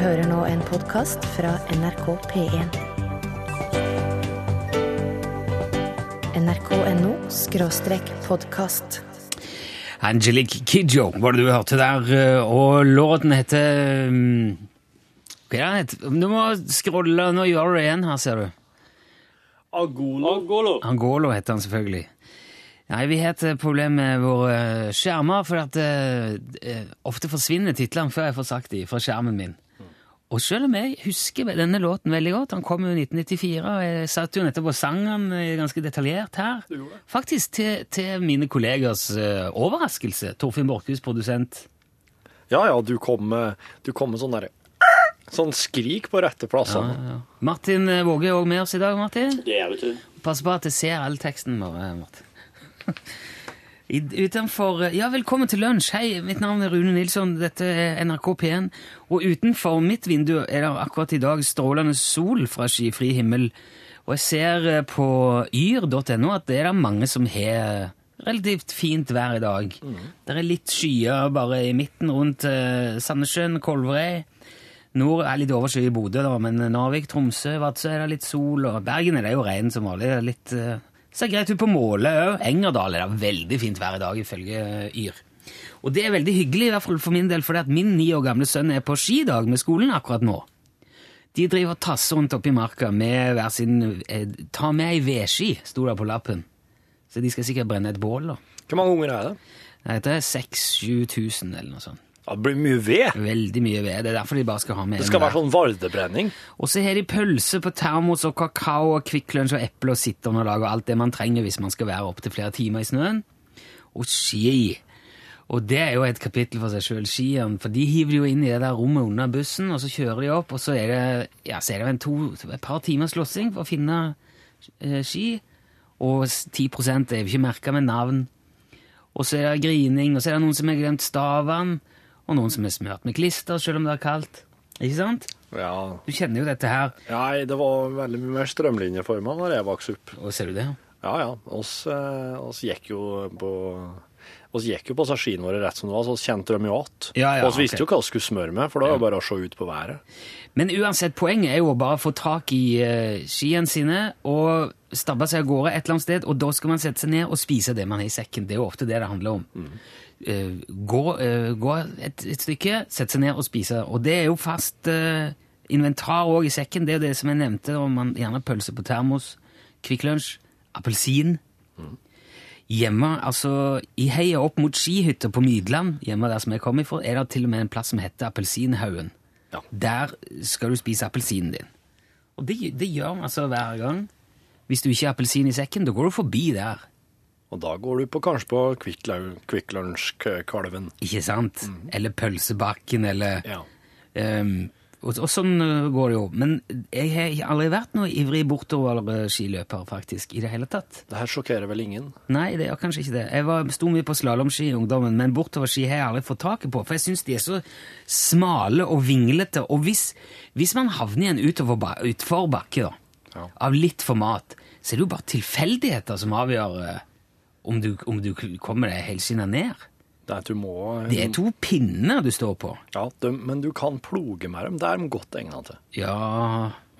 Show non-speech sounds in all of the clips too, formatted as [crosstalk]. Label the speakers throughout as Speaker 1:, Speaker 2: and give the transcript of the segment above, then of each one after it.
Speaker 1: hører nå en podkast fra NRK P1. nrk.no skråstrek podkast.
Speaker 2: Angelique Kidjo var det du hørte der, eh, og låten heter um, Hva er det den heter? Du må scrolle, nå gjør du det igjen her, ser du.
Speaker 3: Agolo. Agolo.
Speaker 2: Angolo heter han selvfølgelig. Nei, Vi har et problem med våre skjermer, for at eh, eh, ofte forsvinner titlene før jeg får sagt de fra skjermen min. Og selv om jeg husker denne låten veldig godt, han kom jo i 1994, og jeg satt jo nettopp og sang han eh, ganske detaljert her, faktisk til, til mine kollegers eh, overraskelse. Torfinn Borchhus, produsent.
Speaker 3: Ja, ja, du kom med, du kom med sånn derre Sånn skrik på rette plass.
Speaker 2: Ja, ja. Martin eh, Våge er òg med oss i dag, Martin.
Speaker 4: Det er, vet du.
Speaker 2: Pass på at jeg ser all teksten vår, Martin. [laughs] Utenfor Ja, velkommen til lunsj. Hei, mitt navn er Rune Nilsson. Dette er NRK P1. Og utenfor mitt vindu er det akkurat i dag strålende sol fra skyfri himmel. Og jeg ser eh, på yr.no at det er det mange som har relativt fint vær i dag. Det er litt skyer bare i midten rundt eh, Sandnessjøen, Kolverøy. Nord er litt overskyet i Bodø, da, men Narvik, Tromsø, Vadsø er det litt sol, og Bergen er det jo regn som vanlig. Litt, eh, ser greit ut på målet òg. Engerdal er det veldig fint vær i dag, ifølge eh, Yr. Og det er veldig hyggelig, i hvert fall for min del, fordi at min ni år gamle sønn er på skidag med skolen akkurat nå. De driver og tasser rundt oppi marka med hver sin eh, Ta med ei vedski, sto det på lappen. Så de skal sikkert brenne et bål, da.
Speaker 3: Hvor mange unger er det?
Speaker 2: Det er 6000-7000 eller noe sånt.
Speaker 3: Ja, det blir mye ved.
Speaker 2: Veldig mye ved. Det er derfor de bare skal ha med
Speaker 3: Det skal være sånn vardebrenning.
Speaker 2: Og så har de pølse på termos og kakao og Kvikk Lunsj og eple og sitteunderlag og alt det man trenger hvis man skal være opptil flere timer i snøen. Og ski. Og det er jo et kapittel for seg sjøl, skiene. For de hiver de jo inn i det der rommet under bussen, og så kjører de opp, og så er det, ja, så er det en to, et par timers slåssing for å finne eh, ski. Og 10 er jo ikke merka med navn. Og så er det grining, og så er det noen som har glemt stavene, og noen som er smørt med klister selv om det er kaldt. Ikke sant?
Speaker 3: Ja.
Speaker 2: Du kjenner jo dette her.
Speaker 3: Nei, det var veldig mye mer strømlinjeforma da jeg vokste opp.
Speaker 2: Og ser du det?
Speaker 3: Ja, ja. Oss, eh, oss gikk jo på oss gikk jo på seg skiene våre rett som det var, så oss kjente dem jo igjen.
Speaker 2: Ja, ja,
Speaker 3: oss visste
Speaker 2: okay.
Speaker 3: jo hva vi skulle smøre med, for da var det bare å se ut på været.
Speaker 2: Men uansett, poenget er jo å bare få tak i uh, skiene sine og stabbe seg av gårde et eller annet sted, og da skal man sette seg ned og spise det man har i sekken. Det er jo ofte det det handler om. Eh, gå eh, gå et, et stykke, sette seg ned og spise. Og det er jo fast eh, inventar òg i sekken. Det er jo det som jeg nevnte, om man gjerne pølse på termos, Kvikk Lunsj, appelsin. Hjemme, altså i heia opp mot skihytta på Mydland, hjemme der som jeg kommer ifra, er det til og med en plass som heter Appelsinhaugen.
Speaker 3: Ja.
Speaker 2: Der skal du spise appelsinen din. Og det, det gjør man altså hver gang. Hvis du ikke har appelsin i sekken, da går du forbi der.
Speaker 3: Og da går du på, kanskje på Kvikk Lunsj-kalven.
Speaker 2: Ikke sant? Eller pølsebakken, eller
Speaker 3: Ja.
Speaker 2: um, og, og sånn øh, går det jo. Men jeg har aldri vært noe ivrig bortover-skiløper, faktisk, i det hele tatt.
Speaker 3: Det her sjokkerer vel ingen?
Speaker 2: Nei, det gjør kanskje ikke det. Jeg var, sto mye på slalåmski i ungdommen, men bortoverski har jeg aldri fått taket på, for jeg syns de er så smale og vinglete. Og hvis, hvis man havner i en utforbakke da,
Speaker 3: Ja.
Speaker 2: av litt format, så er det jo bare tilfeldigheter som avgjør eh, om du, om du kommer deg helskinna ned.
Speaker 3: Det er du må
Speaker 2: Det er to pinner du står på.
Speaker 3: Ja, de, men du kan ploge med dem. Det er de godt egna til.
Speaker 2: Ja,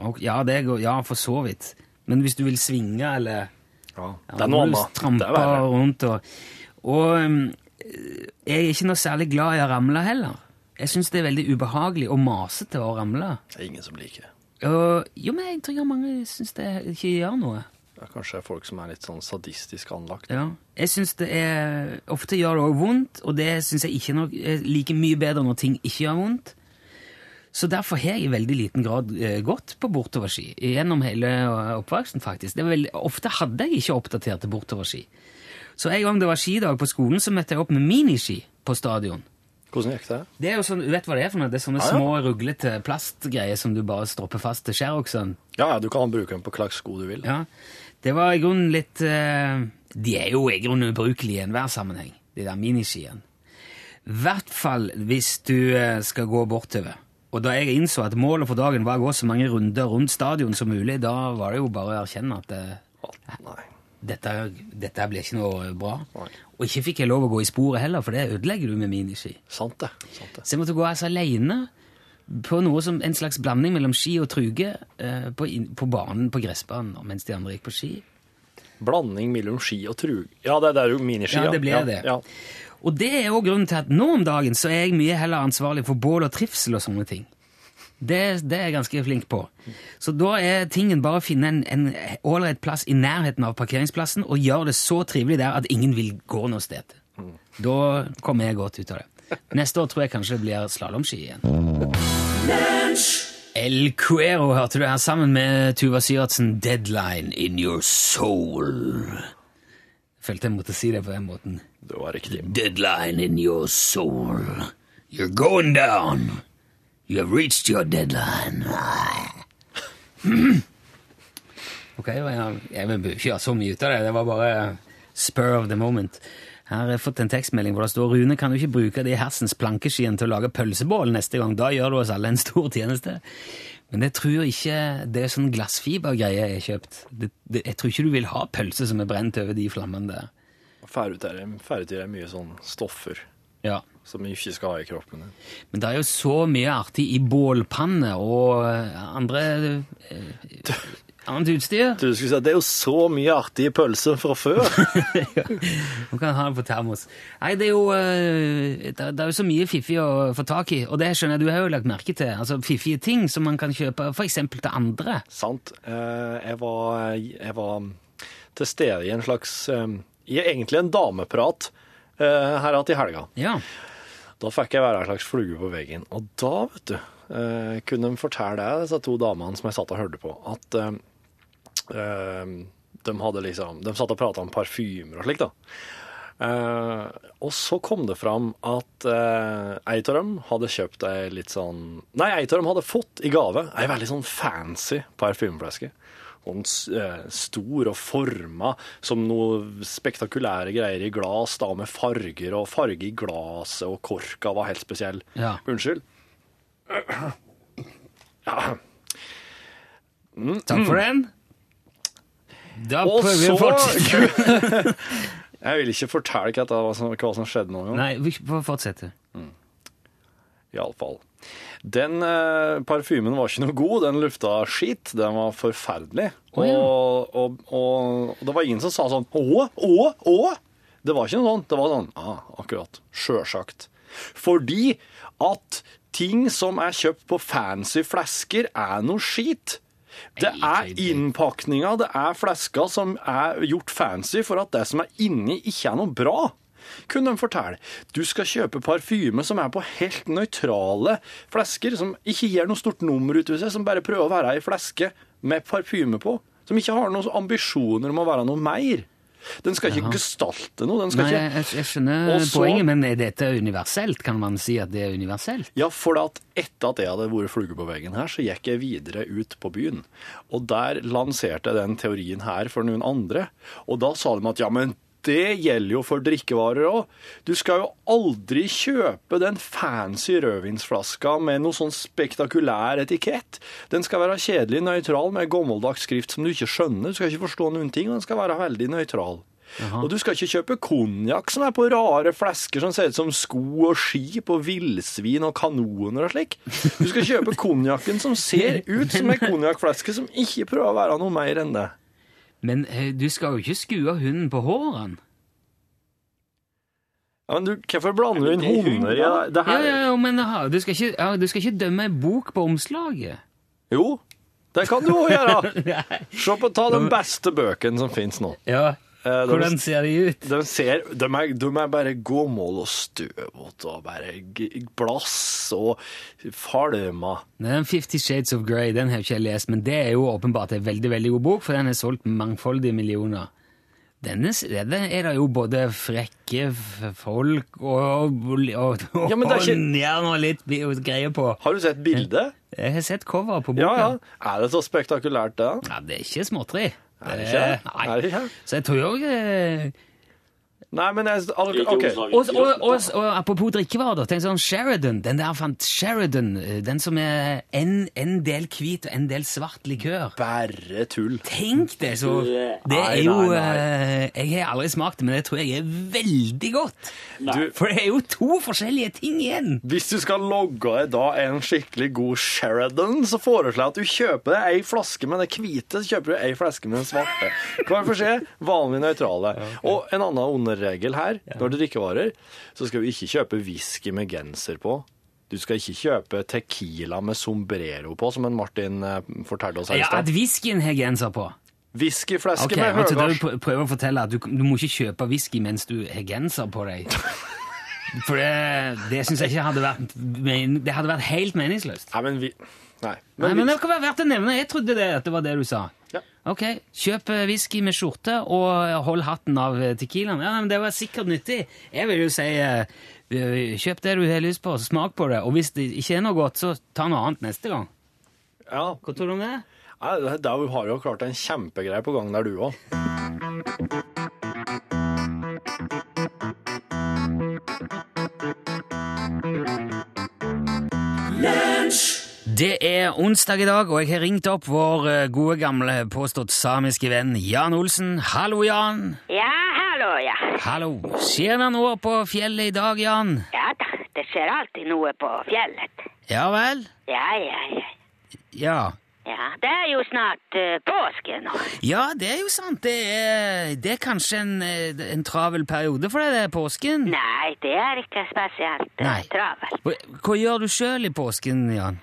Speaker 2: og, ja, det går, ja, for så vidt. Men hvis du vil svinge, eller
Speaker 3: Ja, det er noe annet. Det
Speaker 2: Trampe rundt og, og um, jeg er ikke noe særlig glad i å ramle heller. Jeg syns det er veldig ubehagelig og masete å ramle.
Speaker 3: Det er ingen som liker det.
Speaker 2: Jo, men jeg tror mange syns det ikke gjør noe.
Speaker 3: Det er kanskje folk som er litt sånn sadistisk anlagt.
Speaker 2: Ja. Jeg syns det er Ofte gjør det òg vondt, og det syns jeg ikke noe- er like mye bedre når ting ikke gjør vondt. Så derfor har jeg i veldig liten grad eh, gått på bortoverski gjennom hele oppveksten, faktisk. Det veldig, ofte hadde jeg ikke oppdaterte bortoverski. Så en gang det var skidag på skolen, så møtte jeg opp med miniski på stadion.
Speaker 3: Hvordan gikk det?
Speaker 2: Det er jo sånn, vet hva det er for noe? Det er sånne
Speaker 3: Ja, ja.
Speaker 2: små, ruglete plastgreier som du bare stropper fast til skjæroksen.
Speaker 3: Ja, ja, du kan bruke dem på hva slags sko du vil.
Speaker 2: Ja, det var i grunnen litt eh, De er jo i grunnen ubrukelige i enhver sammenheng, de der miniskiene. I hvert fall hvis du eh, skal gå bortover. Og da jeg innså at målet for dagen var å gå så mange runder rundt stadion som mulig, da var det jo bare å erkjenne at eh, dette, dette blir ikke noe bra.
Speaker 3: Nei.
Speaker 2: Og ikke fikk jeg lov å gå i sporet heller, for det ødelegger du med miniski.
Speaker 3: Sant det. Sant det.
Speaker 2: Så jeg måtte gå altså alene på noe som en slags blanding mellom ski og truge eh, på, på banen på gressbanen mens de andre gikk på ski.
Speaker 3: Blanding mellom ski og truge Ja, det, det er jo miniski.
Speaker 2: Ja, det blir
Speaker 3: ja.
Speaker 2: det.
Speaker 3: Ja.
Speaker 2: Og det er òg grunnen til at nå om dagen så er jeg mye heller ansvarlig for bål og trivsel og sånne ting. Det, det er jeg ganske flink på. Så da er tingen bare å finne en, en ålreit plass i nærheten av parkeringsplassen og gjøre det så trivelig der at ingen vil gå noe sted. Da kommer jeg godt ut av det. Neste år tror jeg kanskje det blir slalåmski igjen. El Cuero hørte du her sammen med Tuva Syvertsen. 'Deadline in your soul'. Følte jeg måtte si det på den måten.
Speaker 3: Det var riktig.
Speaker 2: Deadline in your soul. You're going down. You have reached your deadline. [clears throat] ok, jeg, jeg vil ikke gjøre så mye ut av det. Det var bare spur of the moment. Her har jeg fått en tekstmelding hvor det står Rune, kan du ikke bruke de hersens plankeskien til å lage pølsebål neste gang? Da gjør du oss alle en stor tjeneste. Men jeg tror ikke det er sånn glassfibergreie jeg har kjøpt. Det, det, jeg tror ikke du vil ha pølse som er brent over de flammene der.
Speaker 3: Ferdig er mye sånn stoffer
Speaker 2: Ja.
Speaker 3: som vi ikke skal ha i kroppen.
Speaker 2: Men det er jo så mye artig i bålpanne og andre eh, [laughs] annet utstyr.
Speaker 3: Du skulle si at det er jo så mye artig i pølse fra før. [laughs]
Speaker 2: Man kan ha det på termos. Nei, det er jo eh, det, er- jo så mye fiffig å få tak i, og det skjønner jeg du har jo lagt merke til. Altså fiffige ting som man kan kjøpe eksempel til andre.
Speaker 3: Sant. Eh, Jeg var, jeg var til stede i en slags eh, i Egentlig en dameprat her igjen i helga.
Speaker 2: Ja.
Speaker 3: Da fikk jeg være en slags flue på veggen. Og da, vet du, kunne de fortelle deg, disse to damene som jeg satt og hørte på, at de hadde liksom De satt og prata om parfymer og slikt. Eh, og så kom det fram at uh, ei av dem hadde kjøpt ei litt sånn Nei, ei av dem hadde fått i gave ei veldig sånn fancy parfymeflaske. Sånn eh, stor og forma som noe spektakulære greier i glass, da, med farger, og farge i glasset, og korka var helt spesiell.
Speaker 2: Ja.
Speaker 3: Unnskyld. Ja.
Speaker 2: Takk for den. Da
Speaker 3: Og
Speaker 2: prøver vi å fortsette. [laughs]
Speaker 3: Jeg vil ikke fortelle hva, hva som skjedde noen gang.
Speaker 2: Nei, vi fortsetter. Mm.
Speaker 3: Iallfall. Den eh, parfymen var ikke noe god, den lufta skitt, den var forferdelig.
Speaker 2: Oh, ja.
Speaker 3: og, og, og, og det var ingen som sa sånn å, å, å. Det var ikke noe sånt. Det var sånn ah, akkurat. Sjølsagt. Fordi at ting som er kjøpt på fancy flasker, er noe skit. Det er innpakninga, det er flesker som er gjort fancy for at det som er inni, ikke er noe bra. Kunne de fortelle. Du skal kjøpe parfyme som er på helt nøytrale flesker, som ikke gir noe stort nummer ut av seg, som bare prøver å være ei fleske med parfyme på. Som ikke har noen ambisjoner om å være noe mer. Den skal ikke gestalte noe. Den skal
Speaker 2: Nei,
Speaker 3: ikke
Speaker 2: jeg, jeg skjønner
Speaker 3: Og så-
Speaker 2: poenget, men er dette universelt? Kan man si at det er universelt?
Speaker 3: Ja, for at etter at jeg hadde vært flue på veggen her, så gikk jeg videre ut på byen. Og der lanserte jeg den teorien her for noen andre. Og da sa de at ja, men det gjelder jo for drikkevarer òg. Du skal jo aldri kjøpe den fancy rødvinsflaska med noe sånn spektakulær etikett. Den skal være kjedelig nøytral med gammeldags skrift som du ikke skjønner. Du skal ikke forstå noen ting, og den skal være veldig nøytral. Og du skal ikke kjøpe konjakk som er på rare flasker som ser ut som sko og skip og villsvin og kanoner og slik. Du skal kjøpe konjakken som ser ut som en konjakkfleske som ikke prøver å være noe mer enn det.
Speaker 2: Men eh, du skal jo ikke skue hunden på hårene.
Speaker 3: Ja, men du, hvorfor blander du inn hunder i det? her?
Speaker 2: ja, ja, men aha, du, skal ikke, ja, du skal ikke dømme en bok på omslaget.
Speaker 3: Jo, det kan du òg gjøre. [laughs] Se på ta den beste bøken som fins nå.
Speaker 2: Ja, Hvordan ser de ut?
Speaker 3: De, ser, de, er, de er bare gåmål og støvete og bare blass og falma.
Speaker 2: Den Fifty Shades of Grey den har ikke jeg lest, men det er jo åpenbart en veldig veldig god bok, for den er solgt mangfoldige millioner. Denne er det jo både frekke folk og, og, og,
Speaker 3: Ja, men det ikke-
Speaker 2: håndjern og litt greier på.
Speaker 3: Har du sett bildet?
Speaker 2: Jeg har sett coveret på boka.
Speaker 3: Ja, ja. Er det så spektakulært, det?
Speaker 2: Ja, det er ikke småtteri.
Speaker 3: Er det ikke?
Speaker 2: Nei.
Speaker 3: Er det ikke?
Speaker 2: Så jeg tror jo eh,
Speaker 3: Nei, men jeg
Speaker 4: alle,
Speaker 3: OK.
Speaker 2: Og, og, og, og apropos drikkevarer, da, tenk sånn Sheridan. Den der fant Sheridan, eh, den som er en, en del hvit og en del svart likør.
Speaker 3: Bare tull.
Speaker 2: Tenk det, så Det er jo
Speaker 3: nei, nei.
Speaker 2: eh, Jeg har aldri smakt det, men det tror jeg er veldig godt.
Speaker 3: Du,
Speaker 2: For det er jo to forskjellige ting igjen.
Speaker 3: hvis du skal logge deg da en skikkelig god Sheridan, så foreslår jeg at du kjøper deg ei flaske med den hvite, så kjøper du ei flaske med den svarte. Hver for seg, vanlig nøytrale. Og en annen underregel her, når du drikker varer, så skal du ikke kjøpe whisky med genser på. Du skal ikke kjøpe Tequila med sombrero på, som en Martin eh, fortalte oss her i
Speaker 2: Ja, At
Speaker 3: stad.
Speaker 2: whiskyen har genser på.
Speaker 3: Whiskyflaske
Speaker 2: okay,
Speaker 3: med
Speaker 2: men
Speaker 3: høyvars.
Speaker 2: du prøver å fortelle at du, du må ikke kjøpe whisky mens du har genser på deg. [laughs] For det, det syns jeg ikke hadde vært men, Det hadde vært helt meningsløst.
Speaker 3: Nei, men vi... Nei.
Speaker 2: Nei,
Speaker 3: Men,
Speaker 2: men
Speaker 3: vi-
Speaker 2: det kan være verdt å nevne. Jeg trodde det, at det var det du sa.
Speaker 3: Ja.
Speaker 2: Ok, Kjøp eh, whisky med skjorte og hold hatten av eh, tequilaen. Ja, men Det var sikkert nyttig. Jeg vil jo si eh, kjøp det du har lyst på, smak på det. Og hvis det ikke er noe godt, så ta noe annet neste gang.
Speaker 3: ja,
Speaker 2: Hva tror du om det?
Speaker 3: Ja, Der har jo klart en kjempegreie på gang der, du òg.
Speaker 2: Det er onsdag i dag, og jeg har ringt opp vår eh, gode gamle påstått samiske venn Jan Olsen. Hallo, Jan.
Speaker 5: Ja, hallo, ja.
Speaker 2: Hallo. Skjer det noe på fjellet i dag, Jan?
Speaker 5: Ja da, det skjer alltid noe på fjellet.
Speaker 2: Ja vel?
Speaker 5: Ja, ja, ja.
Speaker 2: Ja.
Speaker 5: Ja, det er jo snart uh, påske nå.
Speaker 2: Ja, det er jo sant. Det er, det er kanskje en, eh, en travel periode for deg, det er påsken?
Speaker 5: Nei, det er ikke spesielt uh, travelt.
Speaker 2: Hva, hva gjør du sjøl i påsken, Jan?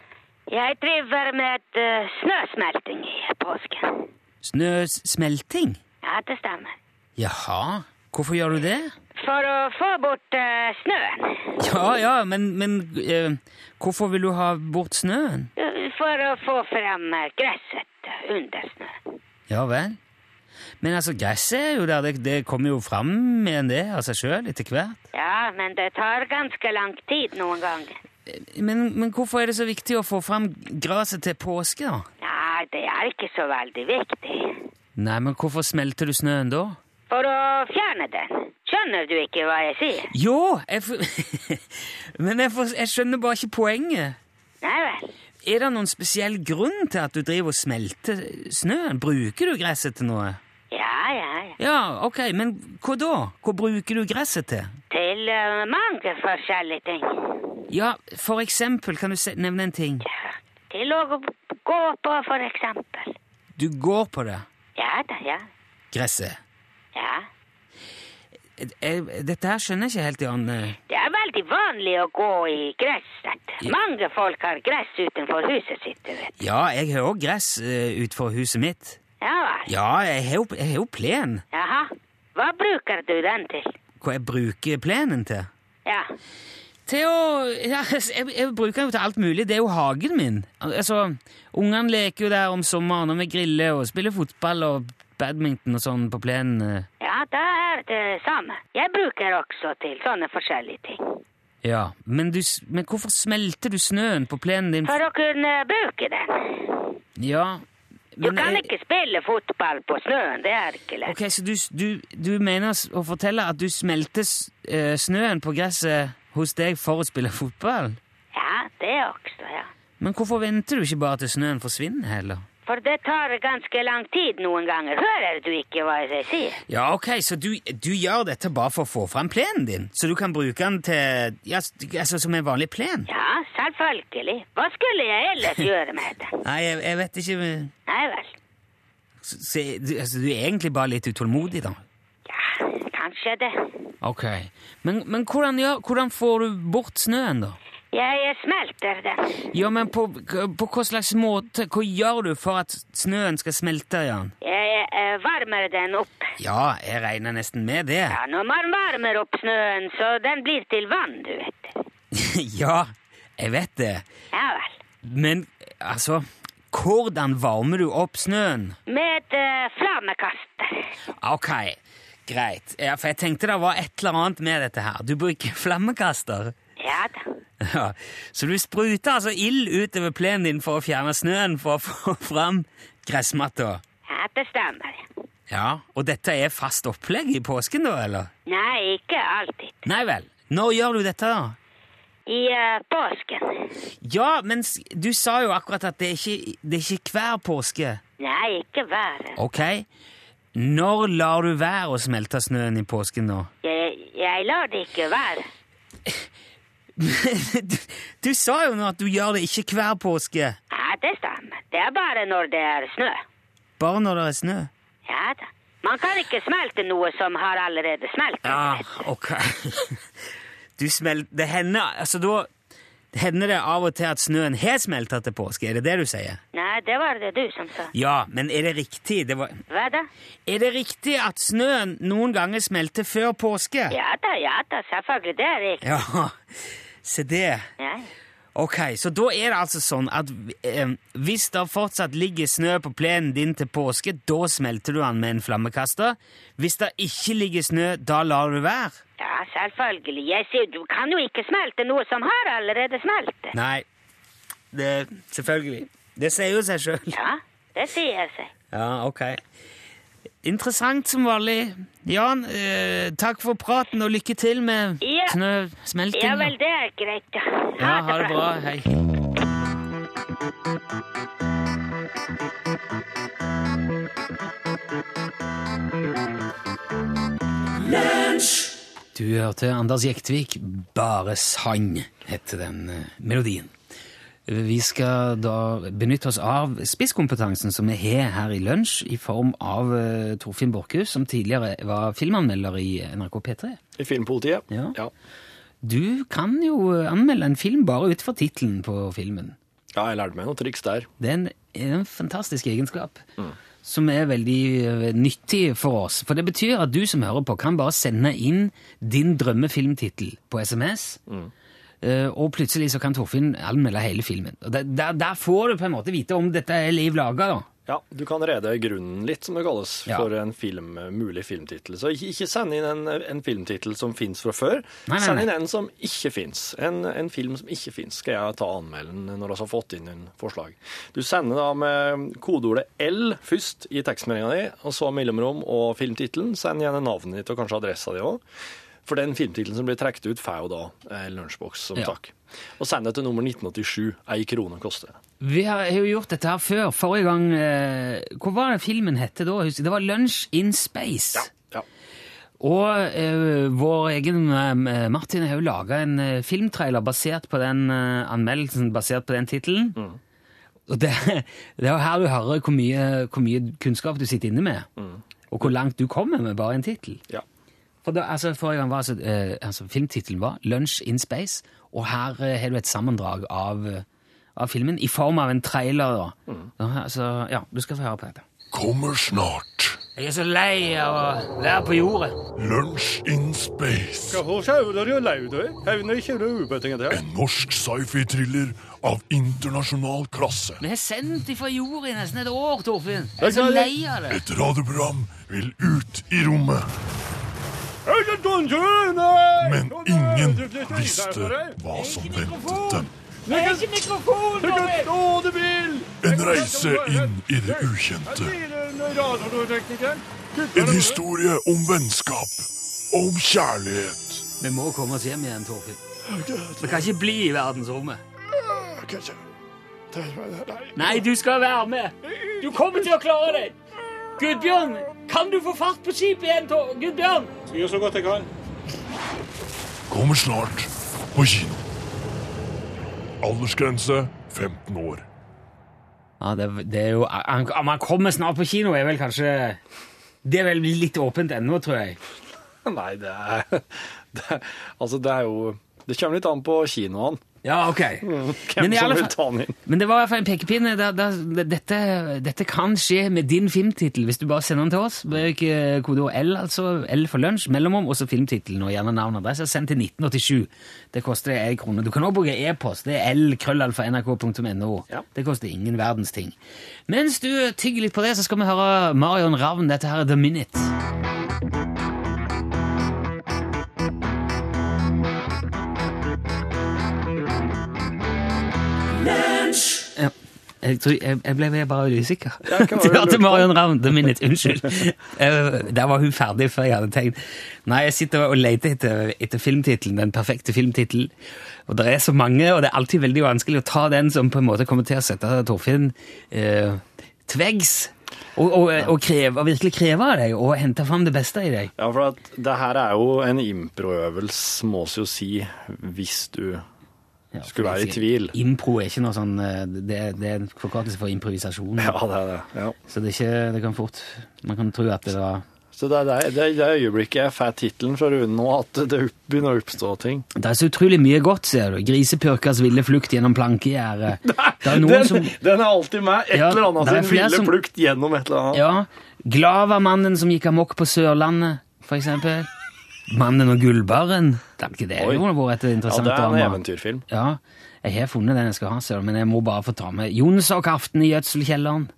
Speaker 5: Jeg driver med uh, snøsmelting i påsken.
Speaker 2: Snøsmelting?
Speaker 5: Ja, det stemmer.
Speaker 2: Jaha. Hvorfor gjør du det?
Speaker 5: For å få bort uh, snøen.
Speaker 2: Ja, ja, men, men uh, hvorfor vil du ha bort snøen?
Speaker 5: For å få frem gresset under snøen.
Speaker 2: Ja vel. Men altså, gresset er jo der, det, det kommer jo fram med det av seg sjøl etter hvert.
Speaker 5: Ja, men det tar ganske lang tid noen ganger.
Speaker 2: Men, men hvorfor er det så viktig å få fram gresset til påske, da?
Speaker 5: Nei, det er ikke så veldig viktig.
Speaker 2: Nei, men hvorfor smelter du snøen da?
Speaker 5: For å fjerne den. Skjønner du ikke hva jeg sier?
Speaker 2: Jo, jeg for... [laughs] men jeg, for... jeg skjønner bare ikke poenget.
Speaker 5: Nei vel.
Speaker 2: Er det noen spesiell grunn til at du driver og smelter snøen? Bruker du gresset til noe?
Speaker 5: Ja, ja, ja.
Speaker 2: Ja, ok, men hva da? Hva bruker du gresset til?
Speaker 5: Til uh, mange forskjellige ting.
Speaker 2: Ja, for eksempel, kan du nevne en ting?
Speaker 5: Ja. Til å gå på, for eksempel.
Speaker 2: Du går på det,
Speaker 5: Ja da, ja.
Speaker 2: gresset.
Speaker 5: Ja.
Speaker 2: Jeg- jeg- Dette her skjønner jeg ikke helt, Jan. Eh,
Speaker 5: Det er veldig vanlig å gå i gresset.
Speaker 2: Ja.
Speaker 5: Mange folk har gress utenfor huset sitt, du vet.
Speaker 2: Ja, jeg har òg gress utenfor huset mitt.
Speaker 5: Ja vel.
Speaker 2: Ja, jeg har jo plen.
Speaker 5: Jaha. Hva bruker du den til?
Speaker 2: Hva jeg bruker plenen til?
Speaker 5: Ja.
Speaker 2: Til å ja, [laughs] jeg, jeg bruker den jo til alt mulig. Det er jo hagen min. Altså, Ungene leker jo der om sommeren, og vi griller og spiller fotball og badminton og sånn på plenen.
Speaker 5: Ja, da er det samme. Jeg bruker også til sånne forskjellige ting.
Speaker 2: Ja, men, du, men hvorfor smelter du snøen på plenen din?
Speaker 5: For å kunne bruke den.
Speaker 2: Ja,
Speaker 5: Du kan ikke spille fotball på snøen, det er ikke lett.
Speaker 2: Ok, Så du, du, du mener å fortelle at du smelter eh, snøen på gresset hos deg for å spille fotball?
Speaker 5: Ja, det også, ja.
Speaker 2: Men hvorfor venter du ikke bare til snøen forsvinner heller?
Speaker 5: For det tar ganske lang tid noen ganger. Hører du ikke hva jeg sier?
Speaker 2: Ja, ok, Så du, du gjør dette bare for å få fram plenen din? Så du kan bruke den til Ja, altså som en vanlig plen?
Speaker 5: Ja, selvfølgelig. Hva skulle jeg ellers gjøre med den? [laughs]
Speaker 2: Nei, jeg, jeg vet ikke
Speaker 5: Nei vel.
Speaker 2: så, så, du, altså, du er egentlig bare litt utålmodig, da?
Speaker 5: Ja, kanskje det.
Speaker 2: Ok. Men, men hvordan, ja, hvordan får du bort snøen, da?
Speaker 5: Jeg smelter den.
Speaker 2: Ja, men på, på hva slags måte? Hva gjør du for at snøen skal smelte, Jan?
Speaker 5: Jeg eh, varmer den opp.
Speaker 2: Ja, jeg regner nesten med det.
Speaker 5: Ja, når man varmer opp snøen, så den blir til vann, du vet. [laughs]
Speaker 2: ja, jeg vet det.
Speaker 5: Ja vel.
Speaker 2: Men altså Hvordan varmer du opp snøen?
Speaker 5: Med uh, flammekaster.
Speaker 2: Ok, greit. Ja, for jeg tenkte det var et eller annet med dette her. Du bruker flammekaster.
Speaker 5: Ja da.
Speaker 2: Ja, Så du spruter altså ild utover plenen din for å fjerne snøen for å få [laughs] fram gressmatta?
Speaker 5: Ja, det stemmer.
Speaker 2: Ja, Og dette er fast opplegg i påsken, da, eller?
Speaker 5: Nei, ikke alltid.
Speaker 2: Nei vel. Når gjør du dette, da?
Speaker 5: I uh, påsken.
Speaker 2: Ja, men du sa jo akkurat at det er ikke, det er ikke hver påske.
Speaker 5: Nei, ikke hver.
Speaker 2: Ok. Når lar du være å smelte snøen i påsken, da?
Speaker 5: Jeg, jeg lar det ikke være. [laughs]
Speaker 2: du, du sa jo nå at du gjør det ikke hver påske.
Speaker 5: Ja, det stemmer. Det er bare når det er snø.
Speaker 2: Bare når det er snø.
Speaker 5: Ja da. Man kan ikke smelte noe som har allerede smeltet.
Speaker 2: Ja, ok. [laughs] Du smelter Det hender altså da Hender det av og til at snøen har smelta til påske? Er det det du sier?
Speaker 5: Nei, det var det du som sa.
Speaker 2: Ja, men er det riktig? Det var...
Speaker 5: Hva da?
Speaker 2: Er det riktig at snøen noen ganger smelter før påske?
Speaker 5: Ja da, ja da, selvfølgelig. Det er riktig.
Speaker 2: Ja, se det.
Speaker 5: Ja.
Speaker 2: Ok, så da er det altså sånn at eh, hvis det fortsatt ligger snø på plenen din til påske, da smelter du den med en flammekaster. Hvis det ikke ligger snø, da lar du være.
Speaker 5: Ja, selvfølgelig. Jeg sier du kan jo ikke smelte noe som har allerede smeltet.
Speaker 2: Nei, det selvfølgelig. Det sier jo seg sjøl.
Speaker 5: Ja, det sier seg.
Speaker 2: Ja, ok. Interessant som vanlig. Jan, eh, takk for praten, og lykke til med
Speaker 5: Ja.
Speaker 2: snøsmelting.
Speaker 5: Ja vel, det er greit. Ha,
Speaker 2: Ja, ha det bra. Hei. Du hørte Anders Jektvik. 'Bare sang' heter den eh, melodien. Vi skal da benytte oss av spisskompetansen som vi har her i lunsj, i form av uh, Torfinn Borchhus, som tidligere var filmanmelder i NRK P3.
Speaker 3: I Filmpolitiet.
Speaker 2: Ja.
Speaker 3: Ja.
Speaker 2: Du kan jo anmelde en film bare ut fra tittelen på filmen.
Speaker 3: ja, jeg lærte meg noen triks der.
Speaker 2: Det er en, en fantastisk egenskap som er veldig eh, nyttig for oss. For det betyr at du som hører på, kan bare sende inn din drømmefilmtittel på SMS. eh, Og plutselig så kan Torfinn anmelde hele filmen. Og der, der, der får du på en måte vite om dette er liv laga, da.
Speaker 3: Ja, Du kan rede grunnen litt, som det kalles,
Speaker 2: Ja.
Speaker 3: for en film, mulig filmtittel. Så ikke, send inn en, en filmtittel som fins fra før.
Speaker 2: Nei, nei,
Speaker 3: Send
Speaker 2: nei.
Speaker 3: inn en som ikke fins. En, en film som ikke fins, skal jeg ta anmelden når vi har fått inn en forslag. Du sender da med kodeordet L først i tekstmeldinga di, og så mellomrom og filmtittelen. Send gjerne navnet ditt og kanskje adressa di òg. For den filmtittelen som blir trukket ut, får jo da en lunsjboks som
Speaker 2: Ja.
Speaker 3: takk. Og send det til nummer 1987. Ei krone koster det.
Speaker 2: Vi har jo gjort dette her før. Forrige gang eh, Hva var det filmen hette da? Det var Lunch in Space.
Speaker 3: Ja.
Speaker 2: Og eh, vår egen eh, Martin har jo laga en eh, filmtrailer basert på den eh, anmeldelsen, basert på den tittelen. Og det, [laughs] det er jo her du hører hvor mye, hvor mye kunnskap du sitter inne med. Og hvor langt du kommer med bare en tittel.
Speaker 3: ja.
Speaker 2: For da, altså, Forrige gang var altså, eh, altså filmtittelen var Lunch in Space, og her eh, har du et sammendrag av, av filmen i form av en trailer. da. Så, altså, ja, du skal få høre på dette.
Speaker 4: Kommer snart.
Speaker 2: Jeg er så lei av å være på jordet.
Speaker 4: Lunsj in space. En norsk sci-fi-thriller av internasjonal klasse.
Speaker 2: Vi har sendt dem fra jordet i nesten et år, Torfinn. Jeg er så lei av det.
Speaker 4: Et radioprogram vil ut i rommet. Men ingen visste hva som ventet dem. En reise inn i det ukjente. En historie om vennskap. Om kjærlighet.
Speaker 2: Vi må komme oss hjem igjen, Torfinn. Vi kan ikke bli i verdensrommet. Nei, du skal være med. Du kommer til å klare deg. Gudbjørn, kan du få fart på skipet igjen, Gudbjørn? Gudbjørn?
Speaker 6: Gjør så godt jeg kan.
Speaker 4: Kommer snart på kino. Aldersgrense 15 år.
Speaker 2: Ja, det, det er jo han- Om han kommer snart på kino, er vel kanskje Det er vel litt åpent ennå, tror jeg. [laughs]
Speaker 3: Nei, det er, det er Altså, det er jo Det kommer litt an på kinoene.
Speaker 2: Ja, ok. [laughs] Men i alle fall-. Men det var i hvert fall en der, dette, dette kan skje med din filmtittel hvis du bare sender den til oss. Bruk eh, kodeord L, altså L for lunsj, mellomom, og så filmtittelen og gjerne navn og adresse. Send til 1987. Det koster ei krone. Du kan også bruke e-post. Det er l-krøllalfa.nrk.no.
Speaker 3: Ja.
Speaker 2: Det koster ingen verdens ting. Mens du tygger litt på det, så skal vi høre Marion Ravn. Dette her er The Minute. Ja. Jeg, tror, jeg, jeg ble bare usikker.
Speaker 3: Ja, [laughs] du
Speaker 2: hørte? Marion Ravn. The Minute. Unnskyld. Der var hun ferdig før jeg hadde tenkt. Nei, jeg sitter og leter etter, etter filmtittelen, den perfekte filmtittelen. Og det er så mange, og det er alltid veldig vanskelig å ta den som på en måte kommer til å sette Torfinn eh, til veggs. Og, og, og, kreve, og virkelig kreve av deg, og hente fram det beste i deg.
Speaker 3: Ja, for at det her er jo en improøvelse, må vi jo si, hvis du
Speaker 2: Ja,
Speaker 3: skulle være i tvil.
Speaker 2: Impro er ikke noe sånn eh, Det, det er en forkortelse for improvisasjon.
Speaker 3: Ja, det er det. Ja.
Speaker 2: Så det er ikke Det kan fort Man kan tro at det var
Speaker 3: Så det er det, det, øyeblikket jeg får tittelen fra Rune nå, at det opp- begynner å oppstå ting.
Speaker 2: Det er så utrolig mye godt, ser du. Grisepurkas ville flukt gjennom plankegjerdet. [laughs] Det er
Speaker 3: Den,
Speaker 2: som
Speaker 3: den er alltid med. Et
Speaker 2: Ja,
Speaker 3: eller annet sin ville
Speaker 2: som-
Speaker 3: flukt gjennom et eller annet.
Speaker 2: Ja. Glavamannen som gikk amok på Sørlandet, for eksempel. Mannen og gullbarren. Det det
Speaker 3: Oi.
Speaker 2: et vært et
Speaker 3: Ja, det er en eventyrfilm.
Speaker 2: Ja, jeg har funnet den jeg skal ha, selv, men jeg må bare få ta med 'Jonsokaften i gjødselkjelleren.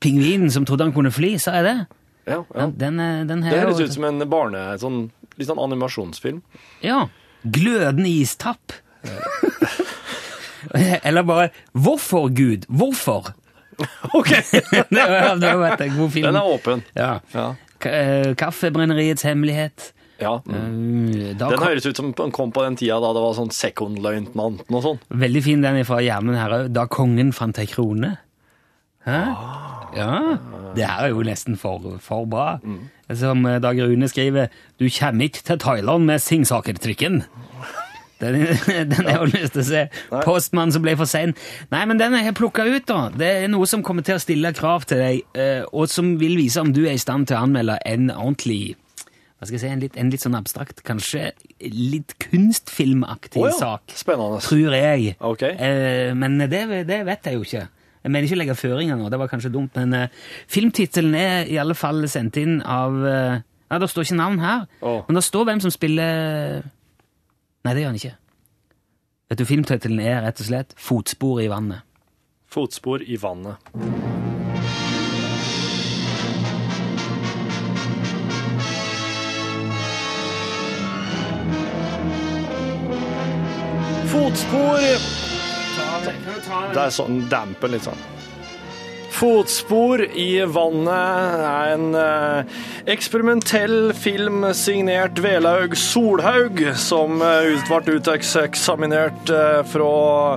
Speaker 2: Pingvinen som trodde han kunne fly, sa jeg det?
Speaker 3: Ja, ja.
Speaker 2: Den, den, er- den
Speaker 3: Det høres ut som en barne... Sånn, litt sånn animasjonsfilm.
Speaker 2: Ja. Glødende istapp. [laughs] Eller bare Hvorfor, Gud? Hvorfor? [laughs] [laughs]
Speaker 3: Ok!
Speaker 2: det var, det var en god film.
Speaker 3: Den er åpen.
Speaker 2: Ja.
Speaker 3: Ja.
Speaker 2: Eh, Kaffebrenneriets hemmelighet.
Speaker 3: ja. Mm. Den høres ut som den kom på den tida da det var sånn sekondløytnanten og sånn.
Speaker 2: veldig fin den fra Gjermund Herre. Da kongen fant ei krone. Hæ? Ja. Det her er jo nesten for, for bra. Som eh, Dag Rune skriver Du kommer ikke til Thailand med Singsaker-trykken. Den, [laughs] den jeg jo lyst til å se. Postmann som ble for sein. Nei, men den har jeg plukka ut, da. Det er noe som kommer til å stille krav til deg, eh, og som vil vise om du er i stand til å anmelde en ordentlig hva skal jeg si, en litt, en litt sånn abstrakt, kanskje litt kunstfilmaktig
Speaker 3: oh, ja,
Speaker 2: sak.
Speaker 3: spennende.
Speaker 2: Tror jeg.
Speaker 3: Ok.
Speaker 2: Eh, men det, det vet jeg jo ikke. Jeg mener ikke å legge føringer nå, det var kanskje dumt, men eh, filmtittelen er i alle fall sendt inn av Nei, Ja, det står ikke navn her,
Speaker 3: oh.
Speaker 2: men det står hvem som spiller Nei, det gjør han ikke. Vet du, Filmtittelen er rett og slett 'Fotspor i vannet'.
Speaker 3: Fotspor i vannet. Fotspor Det er sånn damper litt sånn. Fotspor i vannet er en eh, eksperimentell film signert Velaug Solhaug, som eh, ble uteksaminert eh, fra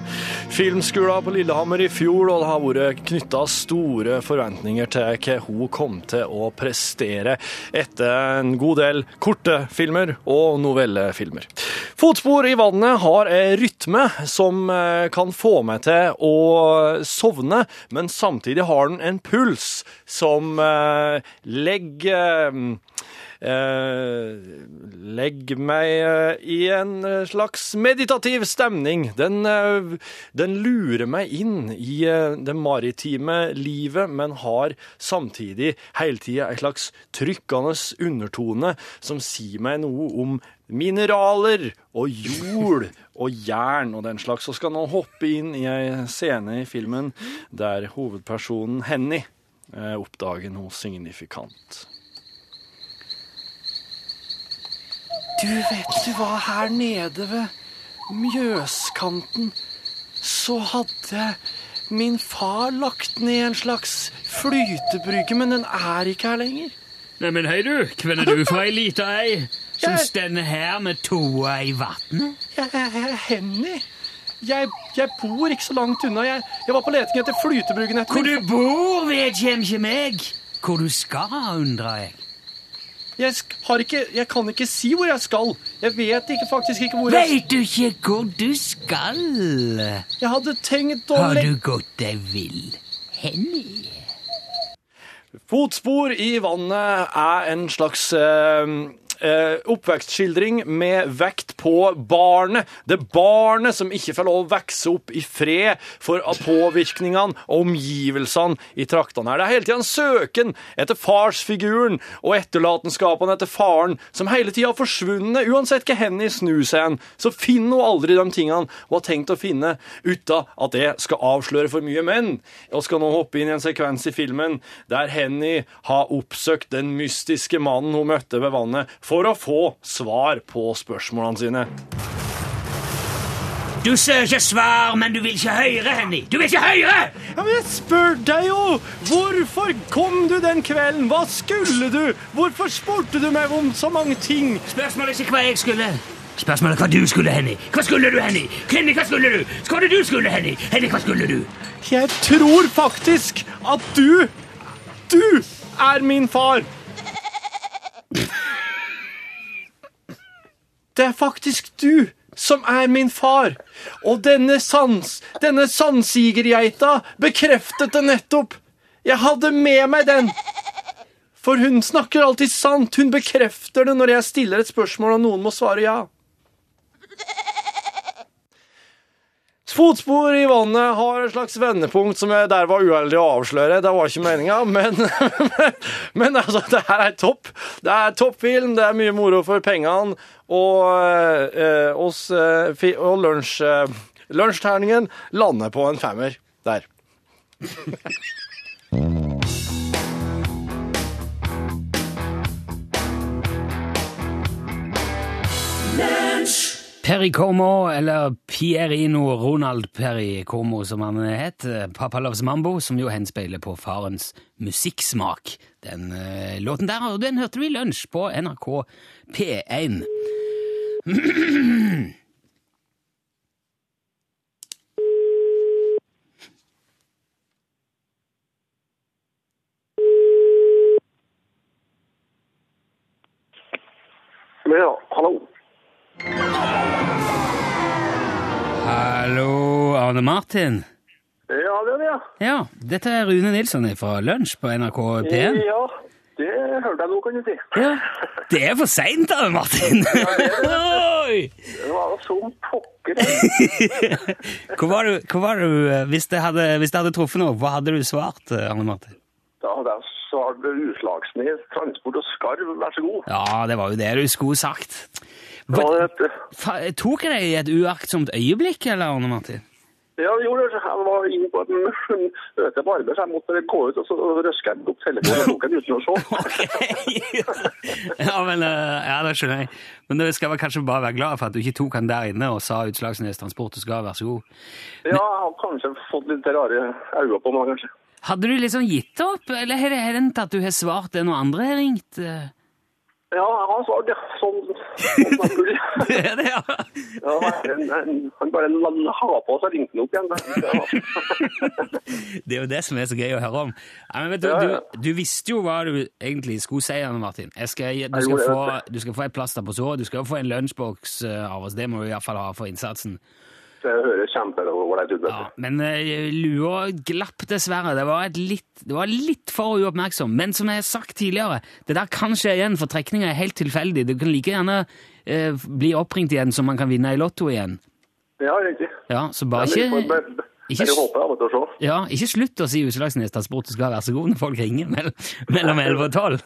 Speaker 3: filmskolen på Lillehammer i fjor, og det har vært knytta store forventninger til hva hun kom til å prestere etter en god del korte filmer og novellefilmer. Fotspor i vannet har en rytme som eh, kan få meg til å sovne, men samtidig har den en puls som eh, legger eh, Legger meg eh, i en eh, slags meditativ stemning. Den, eh, den lurer meg inn i eh, det maritime livet, men har samtidig hele tida en slags trykkende undertone som sier meg noe om mineraler og jord og jern og den slags. Så skal nå hoppe inn i ei scene i filmen der hovedpersonen Henny eh, oppdager noe signifikant. Du vet du hva, her nede ved Mjøskanten så hadde min far lagt ned en slags flytebrygge, men den er ikke her lenger.
Speaker 2: Neimen, hei du, hvem er du fra ei lita ei som
Speaker 3: Jeg-
Speaker 2: stender her med toa i vannet?
Speaker 3: Jeg er Henny. Jeg, jeg bor ikke så langt unna. Jeg, jeg var på leting etter flytebryggen etter
Speaker 2: Hvor du bor, vet kjem ikke meg. Hvor du skal, undrer jeg.
Speaker 3: Jeg, ikke, jeg kan ikke si hvor jeg skal. Jeg vet ikke, faktisk ikke hvor jeg
Speaker 2: Veit du ikke hvor du skal?
Speaker 3: Jeg hadde tenkt å
Speaker 2: Har du gått deg vill, Henny?
Speaker 3: Fotspor i vannet er en slags eh, eh, oppvekstskildring med vekt på barnet. Det barnet som ikke får lov å vokse opp i fred for påvirkningene og omgivelsene i traktene her. Det er hele tida en søken etter farsfiguren og etterlatenskapene etter faren som hele tida har forsvunnet. Uansett hva Henny snur seg hen, så finner hun aldri de tingene hun har tenkt å finne, uten at det skal avsløre for mye. Men jeg skal nå hoppe inn i en sekvens i filmen der Henny har oppsøkt den mystiske mannen hun møtte ved vannet, for å få svar på spørsmålene sine.
Speaker 2: Du søker svar, men du vil ikke høre, Henny. Du vil ikke høre!
Speaker 3: Ja, men jeg spør deg jo! Hvorfor kom du den kvelden? Hva skulle du? Hvorfor spurte du meg om så mange ting?
Speaker 2: Spørsmålet er ikke hva jeg skulle. Spørsmålet er hva du skulle, Henny. Hva skulle du, Henny? Henny, hva skulle du? Hva var det du skulle, Henny? Henny, hva skulle du?
Speaker 3: Jeg tror faktisk at du Du er min far! Det er faktisk du som er min far. Og denne sans, denne sandsigergeita bekreftet det nettopp. Jeg hadde med meg den. For hun snakker alltid sant. Hun bekrefter det når jeg stiller et spørsmål og noen må svare ja. Fotspor i vannet har et slags vendepunkt som jeg der var uheldig å avsløre. Det var ikke meninga, [laughs] men, men altså, det her er topp. Det er toppfilm, det er mye moro for pengene, og, eh, oss, eh, og lunsj, eh, lunsjterningen lander på en femmer der.
Speaker 2: Perry Como, eller Pierino Ronald Perry Como, som han het. Papa Loves Mambo, som jo henspeiler på farens musikksmak. Den uh, låten der, og den hørte du i lunsj på NRK P1.
Speaker 6: Ja, hallo.
Speaker 2: Hallo, Arne Martin.
Speaker 6: Ja, det er det, ja.
Speaker 2: Ja, dette er Rune Nilsson fra Lunsj på NRK P1.
Speaker 6: Ja, det hørte jeg nå, kan du si.
Speaker 2: Ja, det er for seint, Arne Martin! Oi!
Speaker 6: Det var som pokker. [laughs]
Speaker 2: hvor, var du, hvor var du eh, hvis, det hadde, hvis det hadde truffet noe, hva hadde du svart, eh, Arne Martin?
Speaker 6: Da hadde jeg svart Utslagsnes, transport og skarv, vær så god.
Speaker 2: Ja, det var jo det du skulle sagt. Hva,
Speaker 6: det,
Speaker 2: tok jeg deg i et uaktsomt øyeblikk, eller, Arne Martin?
Speaker 6: ja, jo. Jeg var inne på et møte på arbeid, så jeg måtte gå ut, og så røska jeg opp telefonen og tok den uten å se.
Speaker 2: ja, men, eh, ja, det skjønner jeg. Men du skal vel kanskje bare være glad for at du ikke tok han der inne og sa Utslagsnes Transport, og skal være så god.
Speaker 6: Ja, jeg har kanskje fått litt rare øyne på meg, kanskje.
Speaker 2: Hadde du liksom gitt opp, eller har det hendt at du har svart det når andre har ringt?
Speaker 6: Ja, har svart, ja. Sånn, sånn jeg skulle. [laughs]
Speaker 2: Det er det, ja.
Speaker 6: Ja, en, en, han bare la på, seg ringte opp igjen. [laughs]
Speaker 2: Det er jo det som er så gøy å høre om. Ja, men vet du,
Speaker 6: Ja,
Speaker 2: du, du visste jo hva du egentlig skulle si, Anne Martin. Skal, du, skal få, du skal få et plaster på såret, du skal jo få en lunsjboks eh, av oss. Det må du iallfall ha for innsatsen.
Speaker 6: Det høres kjempeålreit ut.
Speaker 2: Ja, men eh, lua glapp dessverre. Det var, litt, det var litt for uoppmerksom. Men som jeg har sagt tidligere, det der kan skje igjen, for trekninga er helt tilfeldig. Du kan like gjerne eh, bli oppringt igjen som man kan vinne i Lotto igjen.
Speaker 6: Ja, riktig.
Speaker 2: Ja, så bare
Speaker 6: Men
Speaker 2: ikke ikke
Speaker 6: bare
Speaker 2: s-
Speaker 6: av og til å se.
Speaker 2: Ja, ikke slutt å si Utslagsnes Transport skal være så god når folk ringer mellom 11 og 12.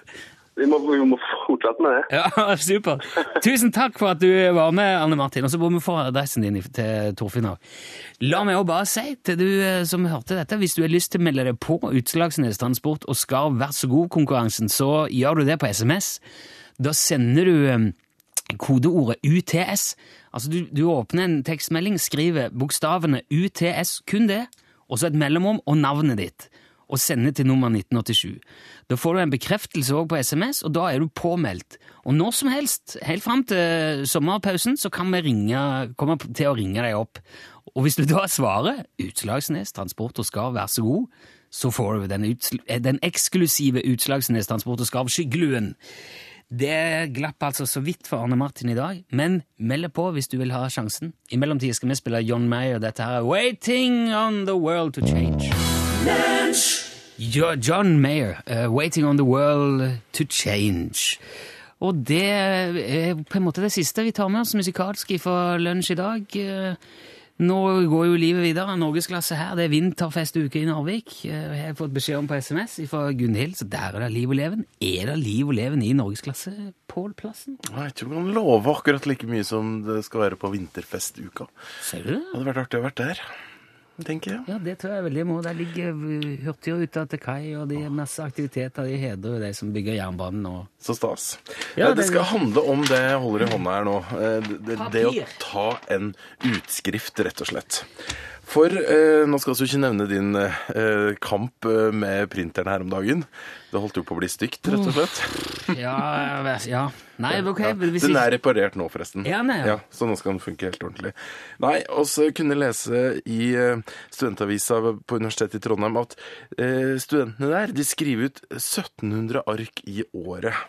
Speaker 6: Vi må, vi må fortsette med det.
Speaker 2: Ja, [laughs] super. Tusen takk for at du var med, Anne Martin. Og så må vi få adressen din til Torfinn òg. La meg òg bare si til du eh, som hørte dette, hvis du har lyst til å melde deg på Utslagsnes Transport og Skarv Vær så god-konkurransen, så gjør du det på SMS. Da sender du eh, kodeordet UTS. Altså du, du åpner en tekstmelding, skriver bokstavene UTS, kun det, og så et mellomrom og navnet ditt, og sender til nummer 1987. Da får du en bekreftelse òg på SMS, og da er du påmeldt. Og når som helst, helt fram til sommerpausen, så kan vi ringe, komme til å ringe deg opp. Og hvis du da svarer Utslagsnes Transport og Skarv, vær så god, så får du den, utsl den eksklusive Utslagsnes Transport og Skarv skyggeluen. Det glapp altså så vidt for Arne Martin i dag, men meld på hvis du vil ha sjansen. I mellomtiden skal vi spille John Mayer. Dette her er Waiting on the World to Change. Jo, John Mayer, uh, Waiting on the World to Change. Og det er på en måte det siste vi tar med oss musikalsk fra lunsj i dag. Eh, Nå går jo livet videre. Norgesklasse her. Det er vinterfestuke i Narvik. Eh, Jeg har fått beskjed om på SMS fra Gunhild, så der er det liv og leven. Er det liv og leven i norgesklasse, Pål Plassen?
Speaker 7: Jeg vet ikke om jeg kan love akkurat like mye som det skal være på vinterfestuka.
Speaker 2: Ser du? Det
Speaker 7: hadde vært artig å vært der. Tenker jeg.
Speaker 2: Ja, det tror jeg veldig må. Det ligger ute til kai, og det er masse aktiviteter. De hedrer jo de som bygger jernbanen og
Speaker 7: Så stas.
Speaker 2: Ja,
Speaker 7: Eh, det
Speaker 2: det-
Speaker 7: skal handle om det jeg holder i hånda her nå. Eh, Det, det, det å ta en utskrift, rett og slett. For eh, nå skal vi ikke nevne din eh, kamp eh, med printeren her om dagen. Det holdt jo på å bli stygt, rett og slett.
Speaker 2: Ja, ja. Nei, ok.
Speaker 7: Ja. Den er reparert nå, forresten.
Speaker 2: Ja, er, ja.
Speaker 7: Så nå skal den funke helt ordentlig. Nei, og så kunne lese i eh, studentavisa på Universitetet i Trondheim at eh, studentene der de skriver ut 1700 ark i året.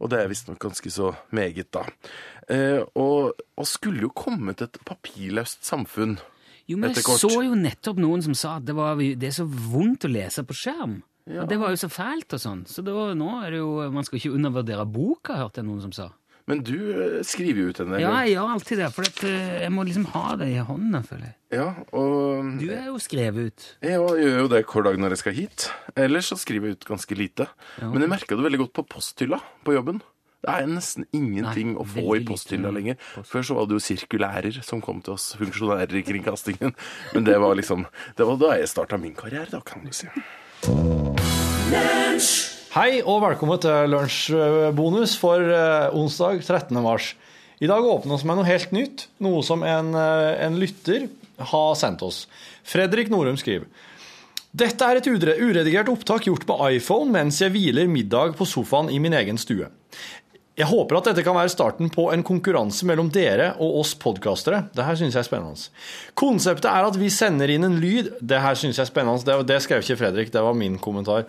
Speaker 7: Og det er visstnok ganske så meget, da. Eh, og, og skulle jo kommet et papirløst samfunn.
Speaker 2: Jo, men jeg så jo nettopp noen som sa at det, var, det er så vondt å lese på skjerm. Og det var jo så fælt og sånn. Så da, nå er det jo Man skal ikke undervurdere boka, hørte jeg noen som sa.
Speaker 7: Men du eh, skriver jo ut en del.
Speaker 2: Ja, jeg gjør alltid det, for eh, jeg må liksom ha det i hånda, føler jeg.
Speaker 7: Ja, og
Speaker 2: Du er jo skrevet ut.
Speaker 7: Jeg gjør jo det hver dag når jeg skal hit. Ellers så skriver jeg ut ganske lite. Men jeg merka det veldig godt på posthylla på jobben. Det er nesten ingenting
Speaker 2: Nei,
Speaker 7: å få i posthylla lenger.
Speaker 2: post.
Speaker 7: Før så var det jo sirkulærer som kom til oss funksjonærer i kringkastingen. Men det var liksom Det var da jeg starta min karriere, da, kan du si.
Speaker 3: Hei og velkommen til lunsjbonus for eh, onsdag 13. mars. I dag åpner vi med noe helt nytt, noe som en, eh, en lytter har sendt oss. Fredrik Norum skriver Dette er et uredigert opptak gjort på iPhone mens jeg hviler middag på sofaen i min egen stue. Jeg håper at dette kan være starten på en konkurranse mellom dere og oss podkastere. Det her synes jeg er spennende. Konseptet er at vi sender inn en lyd. Det her synes jeg er spennende. Det, det skrev ikke Fredrik, det var min kommentar.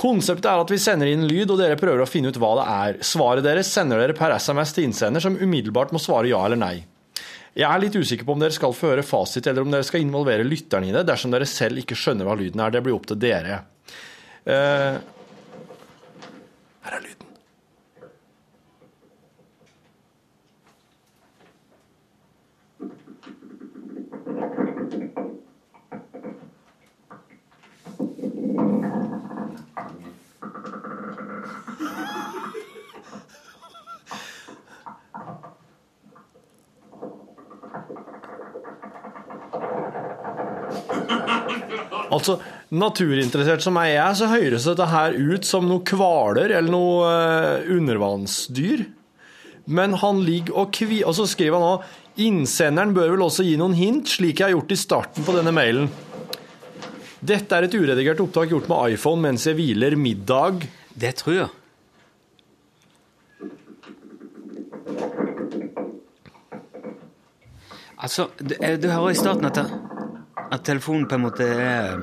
Speaker 3: Konseptet er at vi sender inn en lyd, og dere prøver å finne ut hva det er. Svaret deres sender dere per SMS til innsender, som umiddelbart må svare ja eller nei. Jeg er litt usikker på om dere skal føre fasit, eller om dere skal involvere lytteren i det, dersom dere selv ikke skjønner hva lyden er. Det blir opp til dere. Uh, her er lyden. Altså, naturinteressert som jeg er, så høres dette her ut som noe hvaler eller noe uh, undervannsdyr. Men han ligger og kvi... Og så skriver han òg Innsenderen bør vel også gi noen hint, slik jeg har gjort i starten på denne mailen. Dette er et uredigert opptak gjort med iPhone mens jeg hviler middag.
Speaker 2: Det tror jeg. Altså, du, eh, du hører i starten at, det- at telefonen på en måte er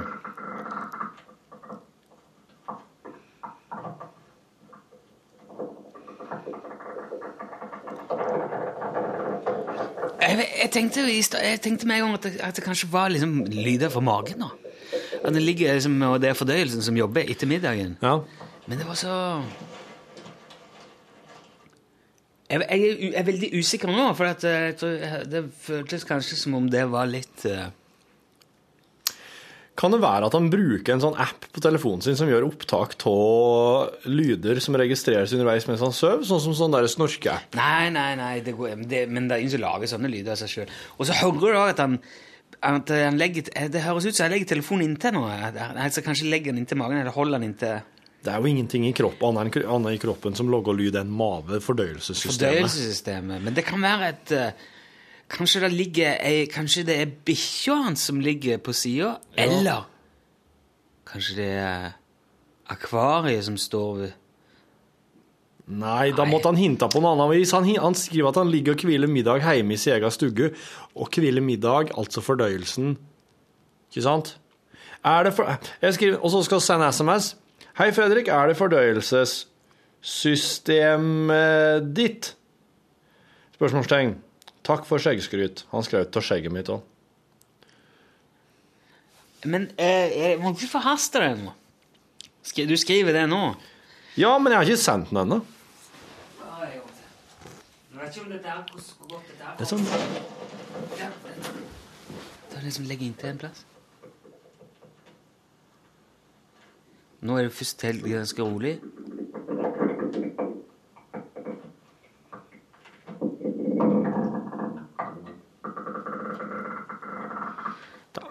Speaker 2: jeg, jeg, tenkte, jeg tenkte med en gang at det, at det kanskje var liksom lyder fra magen. da. At det ligger liksom, og det er fordøyelsen som jobber etter middagen.
Speaker 3: Ja.
Speaker 2: Men det var så Jeg, jeg, er jeg er veldig usikker nå, for at, eh, jeg tror, det føltes kanskje som om det var litt eh,
Speaker 3: Kan det være at han bruker en sånn app på telefonen sin som gjør opptak av lyder som registreres underveis mens han sover, sånn som sånn der snorkeapp?
Speaker 2: Nei, nei, nei, det går, men det, men det er ingen som lager sånne lyder av seg sjøl. Og så hører du også at han, at han legger Det høres ut som han legger telefonen inntil noe. Altså, kanskje legger den inntil magen, eller holder den inntil
Speaker 3: Det er jo ingenting i kroppen, annet i kroppen som lager lyd enn mave, fordøyelsessystemet.
Speaker 2: fordøyelsessystemet. Men det kan være et eh, Kanskje det ligger ei, Kanskje det er bikkja hans som ligger på sida, eller Kanskje det er akvariet som står ved
Speaker 3: Nei, da måtte han hinte på noe annet vis. Han, han skriver at han ligger og hviler middag hjemme i sin egen stugge. Og hviler middag, altså fordøyelsen. Ikke sant? Er det for... Jeg skriver, og så skal jeg sende SMS. Hei, Fredrik. Er det fordøyelsessystemet ditt? Spørsmålstegn. Takk for skjeggskryt. Han skrev av skjegget mitt òg.
Speaker 2: Men eh, må ikke forhaste deg nå. Du skriver det nå?
Speaker 3: Ja, men jeg har ikke sendt den ennå.
Speaker 2: Dette er sånn
Speaker 3: Det er sånn
Speaker 2: Da liksom legge inntil en plass. Nå er det først helt ganske rolig.